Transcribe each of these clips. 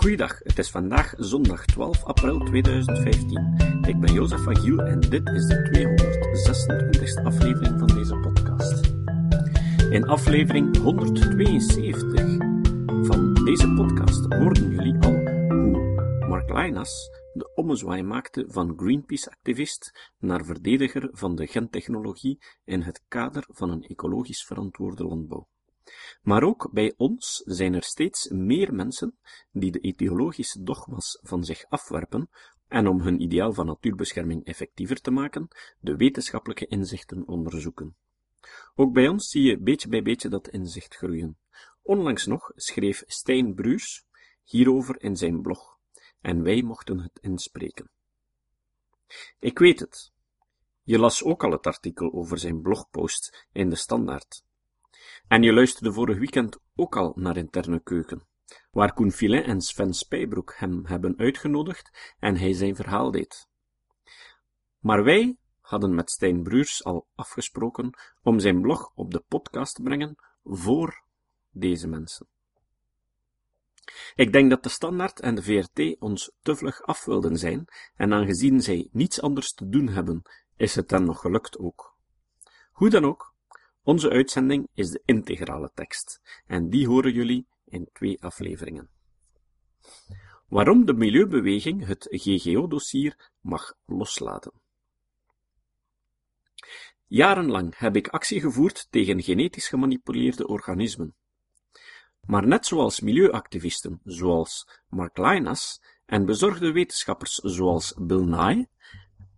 Goeiedag, het is vandaag zondag 12 april 2015. Ik ben Jozef van Giel en dit is de 226e aflevering van deze podcast. In aflevering 172 van deze podcast hoorden jullie al hoe Mark Lynas de ommezwaai maakte van Greenpeace-activist naar verdediger van de gentechnologie in het kader van een ecologisch verantwoorde landbouw. Maar ook bij ons zijn er steeds meer mensen die de ideologische dogma's van zich afwerpen en om hun ideaal van natuurbescherming effectiever te maken, de wetenschappelijke inzichten onderzoeken. Ook bij ons zie je beetje bij beetje dat inzicht groeien. Onlangs nog schreef Stijn Bruurs hierover in zijn blog, en wij mochten het inspreken. Ik weet het. Je las ook al het artikel over zijn blogpost in de Standaard. En je luisterde vorig weekend ook al naar Interne Keuken, waar Koen Filet en Sven Spijbroek hem hebben uitgenodigd en hij zijn verhaal deed. Maar wij hadden met Stijn Bruurs al afgesproken om zijn blog op de podcast te brengen voor deze mensen. Ik denk dat de Standaard en de VRT ons te vlug af wilden zijn, en aangezien zij niets anders te doen hebben, is het dan nog gelukt ook. Hoe dan ook, onze uitzending is de integrale tekst, en die horen jullie in twee afleveringen. Waarom de milieubeweging het GGO-dossier mag loslaten. Jarenlang heb ik actie gevoerd tegen genetisch gemanipuleerde organismen. Maar net zoals milieuactivisten, zoals Mark Lynas, en bezorgde wetenschappers, zoals Bill Nye,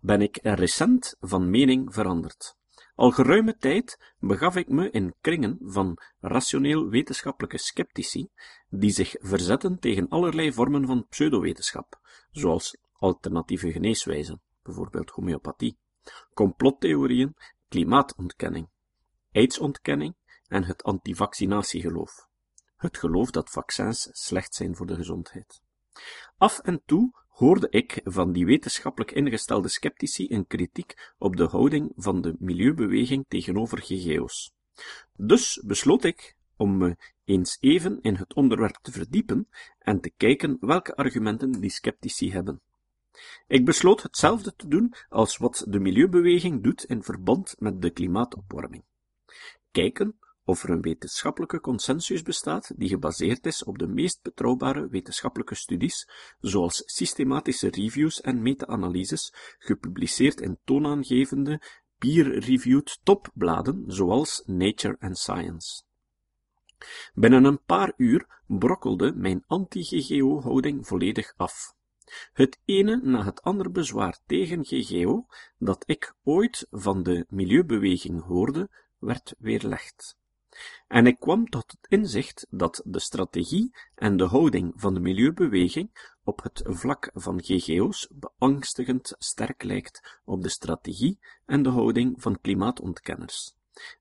ben ik recent van mening veranderd. Al geruime tijd begaf ik me in kringen van rationeel-wetenschappelijke sceptici, die zich verzetten tegen allerlei vormen van pseudowetenschap, zoals alternatieve geneeswijzen, bijvoorbeeld homeopathie, complottheorieën, klimaatontkenning, aidsontkenning en het antivaccinatiegeloof. Het geloof dat vaccins slecht zijn voor de gezondheid. Af en toe hoorde ik van die wetenschappelijk ingestelde sceptici een kritiek op de houding van de milieubeweging tegenover GGO's. Dus besloot ik om me eens even in het onderwerp te verdiepen en te kijken welke argumenten die sceptici hebben. Ik besloot hetzelfde te doen als wat de milieubeweging doet in verband met de klimaatopwarming. Kijken of er een wetenschappelijke consensus bestaat die gebaseerd is op de meest betrouwbare wetenschappelijke studies, zoals systematische reviews en meta-analyses, gepubliceerd in toonaangevende, peer-reviewed topbladen zoals Nature and Science. Binnen een paar uur brokkelde mijn anti-GGO-houding volledig af. Het ene na het andere bezwaar tegen GGO dat ik ooit van de milieubeweging hoorde, werd weerlegd. En ik kwam tot het inzicht dat de strategie en de houding van de milieubeweging op het vlak van GGO's beangstigend sterk lijkt op de strategie en de houding van klimaatontkenners.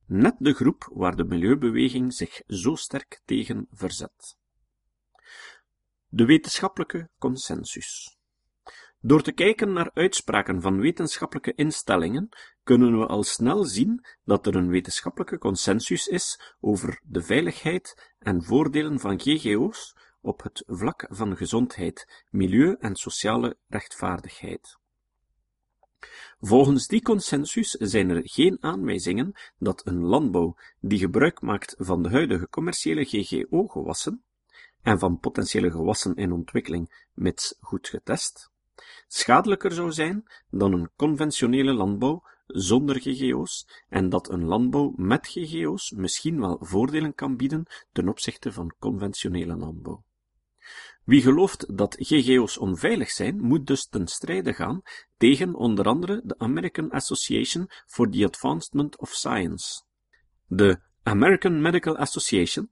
Net de groep waar de milieubeweging zich zo sterk tegen verzet. De wetenschappelijke consensus. Door te kijken naar uitspraken van wetenschappelijke instellingen kunnen we al snel zien dat er een wetenschappelijke consensus is over de veiligheid en voordelen van GGO's op het vlak van gezondheid, milieu en sociale rechtvaardigheid. Volgens die consensus zijn er geen aanwijzingen dat een landbouw die gebruik maakt van de huidige commerciële GGO-gewassen en van potentiële gewassen in ontwikkeling, mits goed getest, schadelijker zou zijn dan een conventionele landbouw zonder GGO's en dat een landbouw met GGO's misschien wel voordelen kan bieden ten opzichte van conventionele landbouw. Wie gelooft dat GGO's onveilig zijn, moet dus ten strijde gaan tegen onder andere de American Association for the Advancement of Science, de American Medical Association,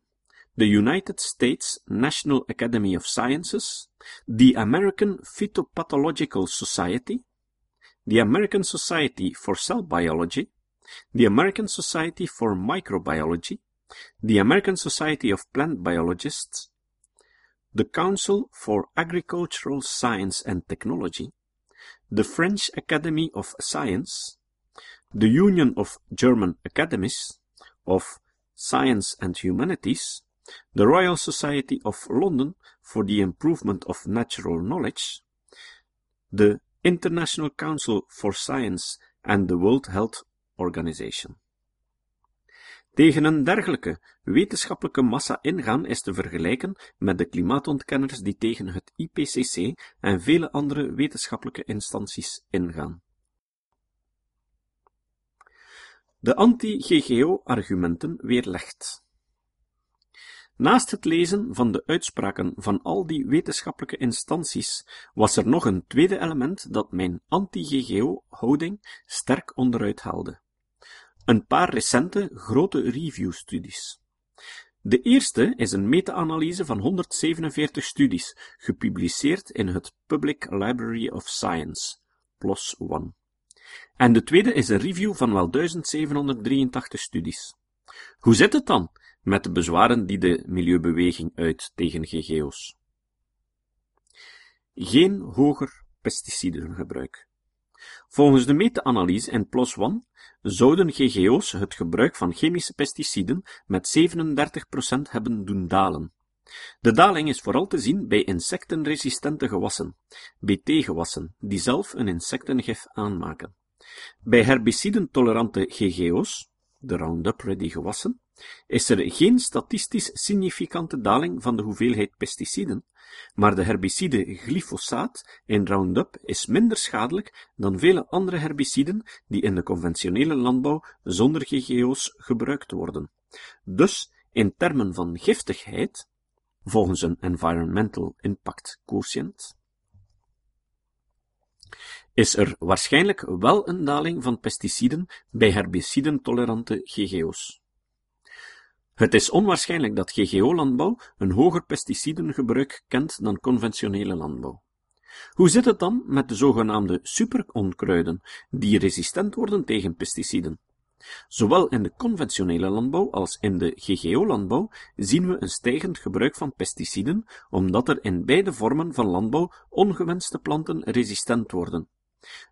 the United States National Academy of Sciences, the American Phytopathological Society, the American Society for Cell Biology, the American Society for Microbiology, the American Society of Plant Biologists, the Council for Agricultural Science and Technology, the French Academy of Science, the Union of German Academies of Science and Humanities, de Royal Society of London for the Improvement of Natural Knowledge, de International Council for Science en de World Health Organization. Tegen een dergelijke wetenschappelijke massa ingaan is te vergelijken met de klimaatontkenners die tegen het IPCC en vele andere wetenschappelijke instanties ingaan. De anti-GGO-argumenten weerlegt. Naast het lezen van de uitspraken van al die wetenschappelijke instanties was er nog een tweede element dat mijn anti-GGO-houding sterk onderuit haalde. Een paar recente grote review-studies. De eerste is een meta-analyse van 147 studies, gepubliceerd in het Public Library of Science, PLOS ONE. En de tweede is een review van wel 1783 studies. Hoe zit het dan met de bezwaren die de milieubeweging uit tegen GGO's? Geen hoger pesticidengebruik. Volgens de meta-analyse in PLOS ONE zouden GGO's het gebruik van chemische pesticiden met 37% hebben doen dalen. De daling is vooral te zien bij insectenresistente gewassen, BT-gewassen, die zelf een insectengif aanmaken. Bij herbiciden-tolerante GGO's, de Roundup-ready gewassen, is er geen statistisch significante daling van de hoeveelheid pesticiden, maar de herbicide glyfosaat in Roundup is minder schadelijk dan vele andere herbiciden die in de conventionele landbouw zonder GGO's gebruikt worden. Dus, in termen van giftigheid, volgens een Environmental Impact Quotient, is er waarschijnlijk wel een daling van pesticiden bij herbiciden-tolerante GGO's. Het is onwaarschijnlijk dat GGO-landbouw een hoger pesticidengebruik kent dan conventionele landbouw. Hoe zit het dan met de zogenaamde superonkruiden, die resistent worden tegen pesticiden? Zowel in de conventionele landbouw als in de GGO-landbouw zien we een stijgend gebruik van pesticiden, omdat er in beide vormen van landbouw ongewenste planten resistent worden.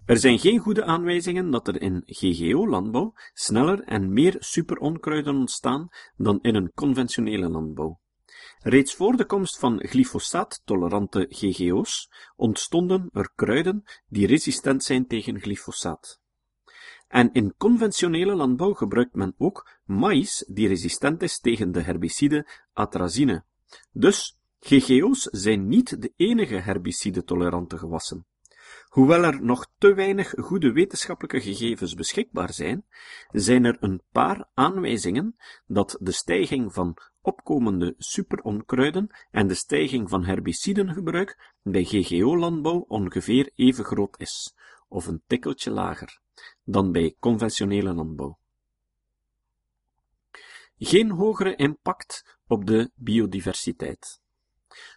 Er zijn geen goede aanwijzingen dat er in GGO-landbouw sneller en meer superonkruiden ontstaan dan in een conventionele landbouw. Reeds voor de komst van glyfosaat-tolerante GGO's ontstonden er kruiden die resistent zijn tegen glyfosaat. En in conventionele landbouw gebruikt men ook maïs die resistent is tegen de herbicide atrazine. Dus GGO's zijn niet de enige herbicide-tolerante gewassen. Hoewel er nog te weinig goede wetenschappelijke gegevens beschikbaar zijn, zijn er een paar aanwijzingen dat de stijging van opkomende superonkruiden en de stijging van herbicidengebruik bij GGO-landbouw ongeveer even groot is, of een tikkeltje lager, dan bij conventionele landbouw. Geen hogere impact op de biodiversiteit.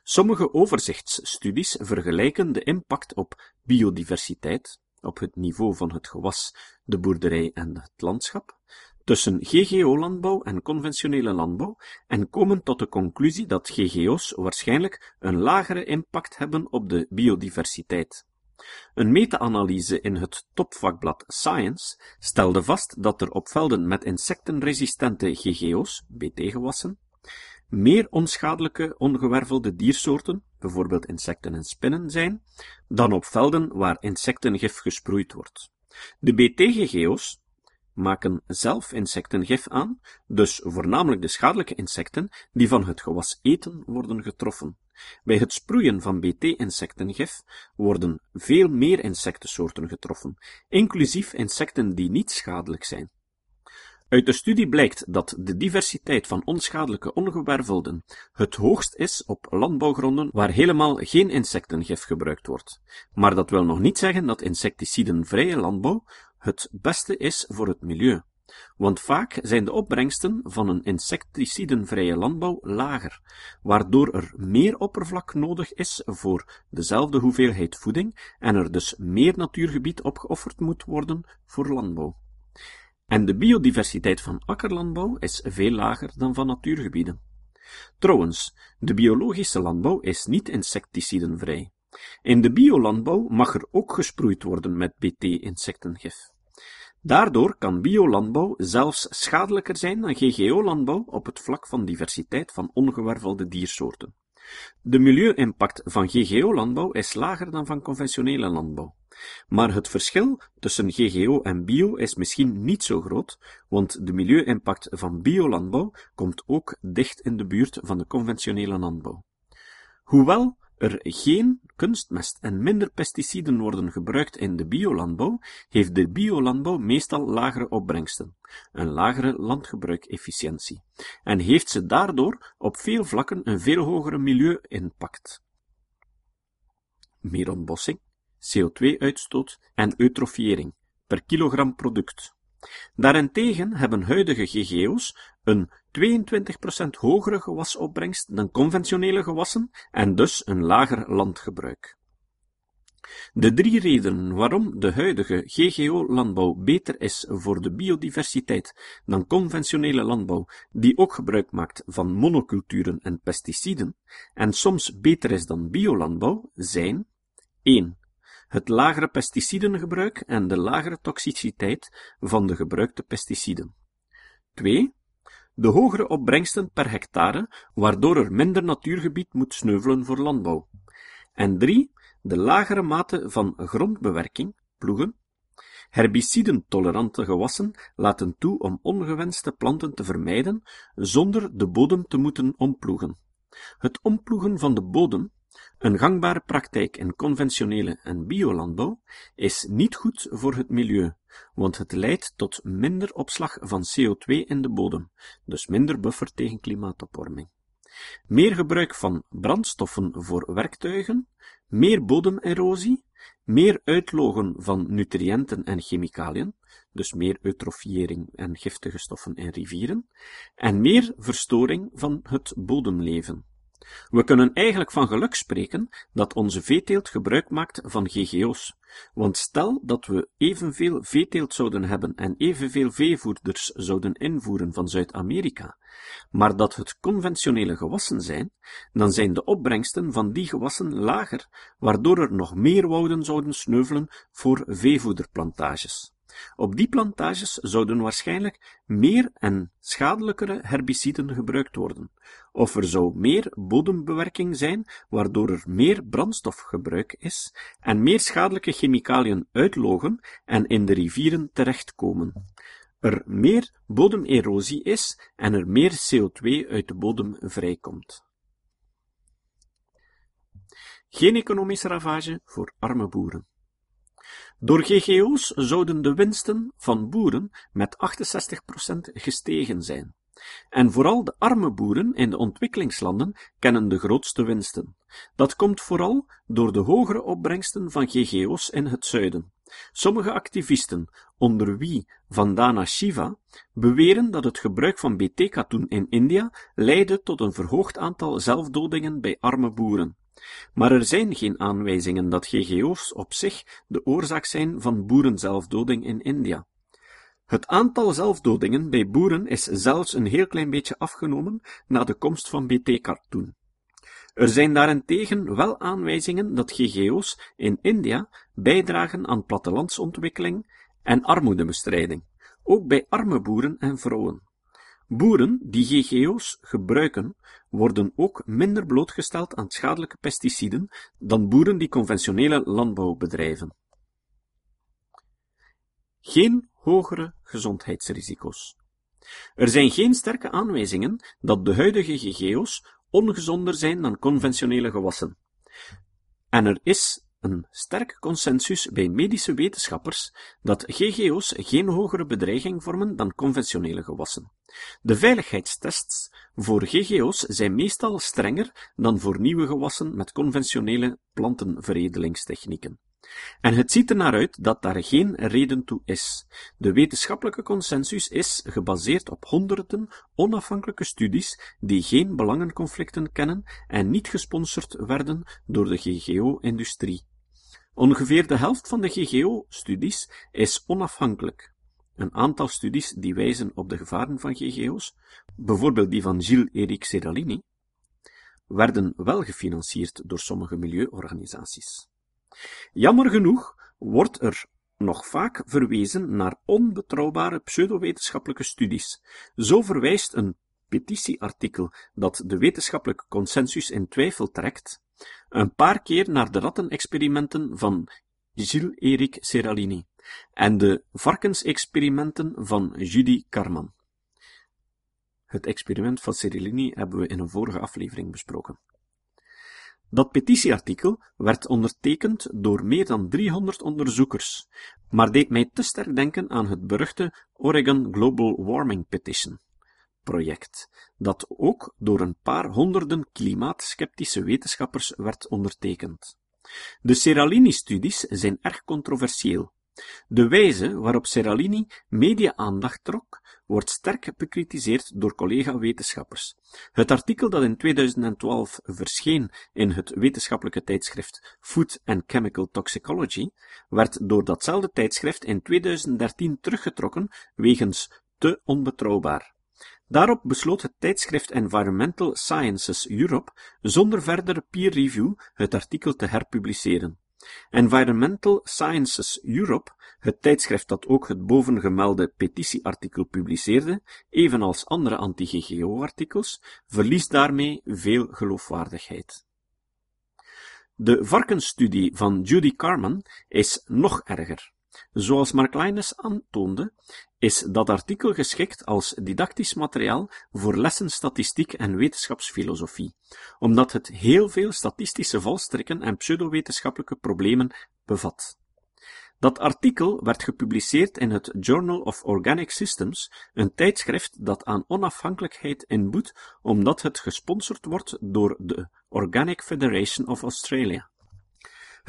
Sommige overzichtsstudies vergelijken de impact op biodiversiteit, op het niveau van het gewas, de boerderij en het landschap, tussen GGO-landbouw en conventionele landbouw en komen tot de conclusie dat GGO's waarschijnlijk een lagere impact hebben op de biodiversiteit. Een meta-analyse in het topvakblad Science stelde vast dat er op velden met insectenresistente GGO's, BT-gewassen, meer onschadelijke ongewervelde diersoorten, bijvoorbeeld insecten en spinnen, zijn, dan op velden waar insectengif gesproeid wordt. De BT-GGO's maken zelf insectengif aan, dus voornamelijk de schadelijke insecten die van het gewas eten worden getroffen. Bij het sproeien van BT-insectengif worden veel meer insectensoorten getroffen, inclusief insecten die niet schadelijk zijn. Uit de studie blijkt dat de diversiteit van onschadelijke ongewervelden het hoogst is op landbouwgronden waar helemaal geen insectengif gebruikt wordt. Maar dat wil nog niet zeggen dat insecticidenvrije landbouw het beste is voor het milieu. Want vaak zijn de opbrengsten van een insecticidenvrije landbouw lager, waardoor er meer oppervlak nodig is voor dezelfde hoeveelheid voeding en er dus meer natuurgebied opgeofferd moet worden voor landbouw. En de biodiversiteit van akkerlandbouw is veel lager dan van natuurgebieden. Trouwens, de biologische landbouw is niet insecticidenvrij. In de biolandbouw mag er ook gesproeid worden met BT-insectengif. Daardoor kan biolandbouw zelfs schadelijker zijn dan GGO-landbouw op het vlak van diversiteit van ongewervelde diersoorten. De milieu-impact van GGO-landbouw is lager dan van conventionele landbouw. Maar het verschil tussen GGO en bio is misschien niet zo groot, want de milieu-impact van biolandbouw komt ook dicht in de buurt van de conventionele landbouw. Hoewel er geen kunstmest en minder pesticiden worden gebruikt in de biolandbouw, heeft de biolandbouw meestal lagere opbrengsten, een lagere landgebruikefficiëntie, en heeft ze daardoor op veel vlakken een veel hogere milieu-impact. Meer ontbossing, CO2-uitstoot en eutrofiëring per kilogram product. Daarentegen hebben huidige GGO's een 22% hogere gewasopbrengst dan conventionele gewassen en dus een lager landgebruik. De drie redenen waarom de huidige GGO-landbouw beter is voor de biodiversiteit dan conventionele landbouw, die ook gebruik maakt van monoculturen en pesticiden, en soms beter is dan biolandbouw, zijn 1 het lagere pesticidengebruik en de lagere toxiciteit van de gebruikte pesticiden. 2. De hogere opbrengsten per hectare, waardoor er minder natuurgebied moet sneuvelen voor landbouw. En 3. De lagere mate van grondbewerking, ploegen. Herbicidentolerante gewassen laten toe om ongewenste planten te vermijden, zonder de bodem te moeten omploegen. Het omploegen van de bodem een gangbare praktijk in conventionele en biolandbouw is niet goed voor het milieu, want het leidt tot minder opslag van CO2 in de bodem, dus minder buffer tegen klimaatopwarming. Meer gebruik van brandstoffen voor werktuigen, meer bodemerosie, meer uitlogen van nutriënten en chemicaliën, dus meer eutrofiëring en giftige stoffen in rivieren, en meer verstoring van het bodemleven. We kunnen eigenlijk van geluk spreken dat onze veeteelt gebruik maakt van GGO's, want stel dat we evenveel veeteelt zouden hebben en evenveel veevoerders zouden invoeren van Zuid-Amerika, maar dat het conventionele gewassen zijn, dan zijn de opbrengsten van die gewassen lager, waardoor er nog meer wouden zouden sneuvelen voor veevoederplantages. Op die plantages zouden waarschijnlijk meer en schadelijkere herbiciden gebruikt worden, of er zou meer bodembewerking zijn, waardoor er meer brandstofgebruik is en meer schadelijke chemicaliën uitlogen en in de rivieren terechtkomen. Er meer bodemerosie is en er meer CO2 uit de bodem vrijkomt. Geen economische ravage voor arme boeren. Door GGO's zouden de winsten van boeren met 68% gestegen zijn. En vooral de arme boeren in de ontwikkelingslanden kennen de grootste winsten. Dat komt vooral door de hogere opbrengsten van GGO's in het zuiden. Sommige activisten, onder wie Vandana Shiva, beweren dat het gebruik van BT-katoen in India leidde tot een verhoogd aantal zelfdodingen bij arme boeren. Maar er zijn geen aanwijzingen dat GGO's op zich de oorzaak zijn van boerenzelfdoding in India. Het aantal zelfdodingen bij boeren is zelfs een heel klein beetje afgenomen na de komst van BT-katoen. Er zijn daarentegen wel aanwijzingen dat GGO's in India bijdragen aan plattelandsontwikkeling en armoedebestrijding, ook bij arme boeren en vrouwen. Boeren die GGO's gebruiken, worden ook minder blootgesteld aan schadelijke pesticiden dan boeren die conventionele landbouw bedrijven. Geen hogere gezondheidsrisico's. Er zijn geen sterke aanwijzingen dat de huidige GGO's ongezonder zijn dan conventionele gewassen. En er is een sterke consensus bij medische wetenschappers dat GGO's geen hogere bedreiging vormen dan conventionele gewassen. De veiligheidstests voor GGO's zijn meestal strenger dan voor nieuwe gewassen met conventionele plantenveredelingstechnieken. En het ziet er naar uit dat daar geen reden toe is. De wetenschappelijke consensus is gebaseerd op honderden onafhankelijke studies die geen belangenconflicten kennen en niet gesponsord werden door de GGO-industrie. Ongeveer de helft van de GGO-studies is onafhankelijk. Een aantal studies die wijzen op de gevaren van GGO's, bijvoorbeeld die van Gilles-Éric Seralini, werden wel gefinancierd door sommige milieuorganisaties. Jammer genoeg wordt er nog vaak verwezen naar onbetrouwbare pseudowetenschappelijke studies. Zo verwijst een petitieartikel dat de wetenschappelijke consensus in twijfel trekt, een paar keer naar de rattenexperimenten van Gilles-Éric Seralini en de varkensexperimenten van Judy Carman. Het experiment van Seralini hebben we in een vorige aflevering besproken. Dat petitieartikel werd ondertekend door meer dan 300 onderzoekers, maar deed mij te sterk denken aan het beruchte Oregon Global Warming Petition project, dat ook door een paar honderden klimaatskeptische wetenschappers werd ondertekend. De Seralini-studies zijn erg controversieel. De wijze waarop Seralini media-aandacht trok, wordt sterk bekritiseerd door collega-wetenschappers. Het artikel dat in 2012 verscheen in het wetenschappelijke tijdschrift Food and Chemical Toxicology, werd door datzelfde tijdschrift in 2013 teruggetrokken wegens te onbetrouwbaar. Daarop besloot het tijdschrift Environmental Sciences Europe zonder verdere peer review het artikel te herpubliceren. Environmental Sciences Europe, het tijdschrift dat ook het bovengemelde petitieartikel publiceerde, evenals andere anti-GGO-artikels, verliest daarmee veel geloofwaardigheid. De varkensstudie van Judy Carman is nog erger. Zoals Mark Linus aantoonde, is dat artikel geschikt als didactisch materiaal voor lessen statistiek en wetenschapsfilosofie, omdat het heel veel statistische valstrikken en pseudowetenschappelijke problemen bevat. Dat artikel werd gepubliceerd in het Journal of Organic Systems, een tijdschrift dat aan onafhankelijkheid inboet omdat het gesponsord wordt door de Organic Federation of Australia.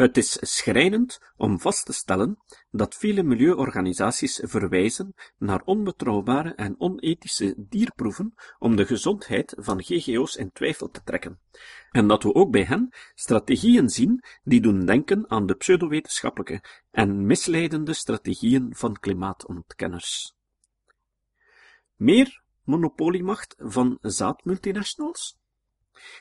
Het is schrijnend om vast te stellen dat vele milieuorganisaties verwijzen naar onbetrouwbare en onethische dierproeven om de gezondheid van GGO's in twijfel te trekken, en dat we ook bij hen strategieën zien die doen denken aan de pseudowetenschappelijke en misleidende strategieën van klimaatontkenners. Meer monopoliemacht van zaadmultinationals?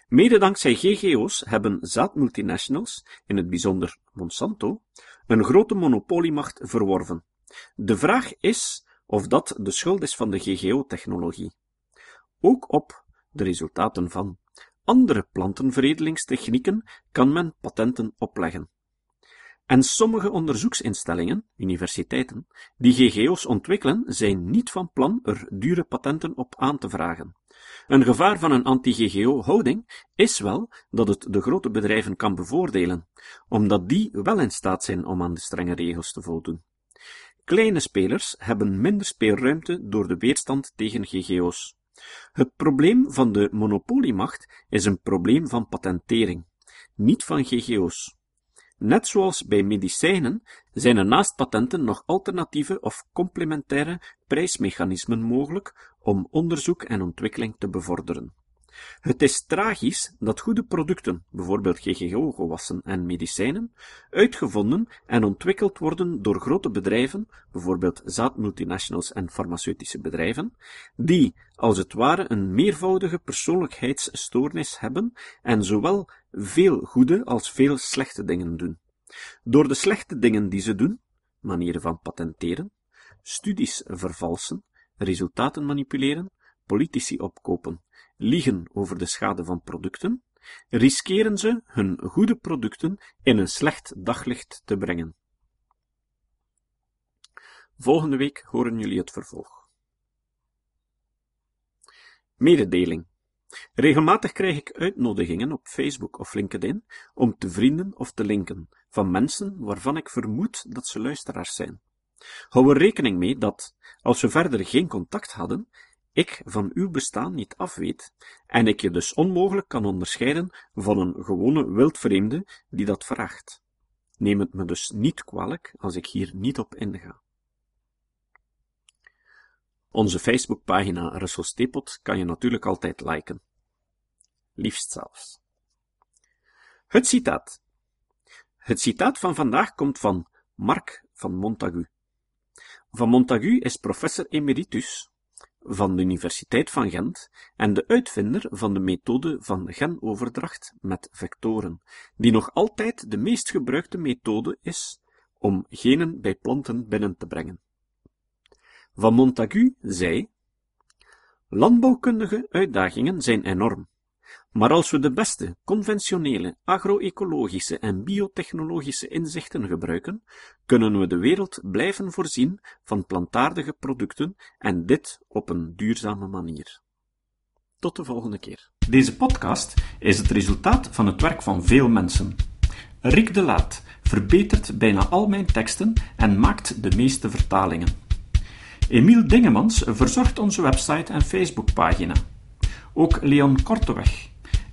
Mede dankzij GGO's hebben zaadmultinationals, in het bijzonder Monsanto, een grote monopoliemacht verworven. De vraag is of dat de schuld is van de GGO-technologie. Ook op de resultaten van andere plantenveredelingstechnieken kan men patenten opleggen. En sommige onderzoeksinstellingen, universiteiten, die GGO's ontwikkelen, zijn niet van plan er dure patenten op aan te vragen. Een gevaar van een anti-GGO-houding is wel dat het de grote bedrijven kan bevoordelen, omdat die wel in staat zijn om aan de strenge regels te voldoen. Kleine spelers hebben minder speelruimte door de weerstand tegen GGO's. Het probleem van de monopoliemacht is een probleem van patentering, niet van GGO's. Net zoals bij medicijnen zijn er naast patenten nog alternatieve of complementaire prijsmechanismen mogelijk om onderzoek en ontwikkeling te bevorderen. Het is tragisch dat goede producten, bijvoorbeeld GGO-gewassen en medicijnen, uitgevonden en ontwikkeld worden door grote bedrijven, bijvoorbeeld zaadmultinationals en farmaceutische bedrijven, die, als het ware, een meervoudige persoonlijkheidsstoornis hebben en zowel veel goede als veel slechte dingen doen. Door de slechte dingen die ze doen, manieren van patenteren, studies vervalsen, resultaten manipuleren, politici opkopen, liegen over de schade van producten, riskeren ze hun goede producten in een slecht daglicht te brengen. Volgende week horen jullie het vervolg. Mededeling. Regelmatig krijg ik uitnodigingen op Facebook of LinkedIn om te vrienden of te linken van mensen waarvan ik vermoed dat ze luisteraars zijn. Hou er rekening mee dat, als we verder geen contact hadden, ik van uw bestaan niet afweet, en ik je dus onmogelijk kan onderscheiden van een gewone wildvreemde die dat vraagt. Neem het me dus niet kwalijk als ik hier niet op inga. Onze Facebookpagina Russell Stepot kan je natuurlijk altijd liken. Liefst zelfs. Het citaat. Het citaat van vandaag komt van Marc van Montagu. Van Montagu is professor emeritus van de Universiteit van Gent en de uitvinder van de methode van genoverdracht met vectoren, die nog altijd de meest gebruikte methode is om genen bij planten binnen te brengen. Van Montagu zei: Landbouwkundige uitdagingen zijn enorm. Maar als we de beste conventionele agro-ecologische en biotechnologische inzichten gebruiken, kunnen we de wereld blijven voorzien van plantaardige producten en dit op een duurzame manier. Tot de volgende keer. Deze podcast is het resultaat van het werk van veel mensen. Rick de Laat verbetert bijna al mijn teksten en maakt de meeste vertalingen. Emiel Dingemans verzorgt onze website en Facebookpagina. Ook Leon Korteweg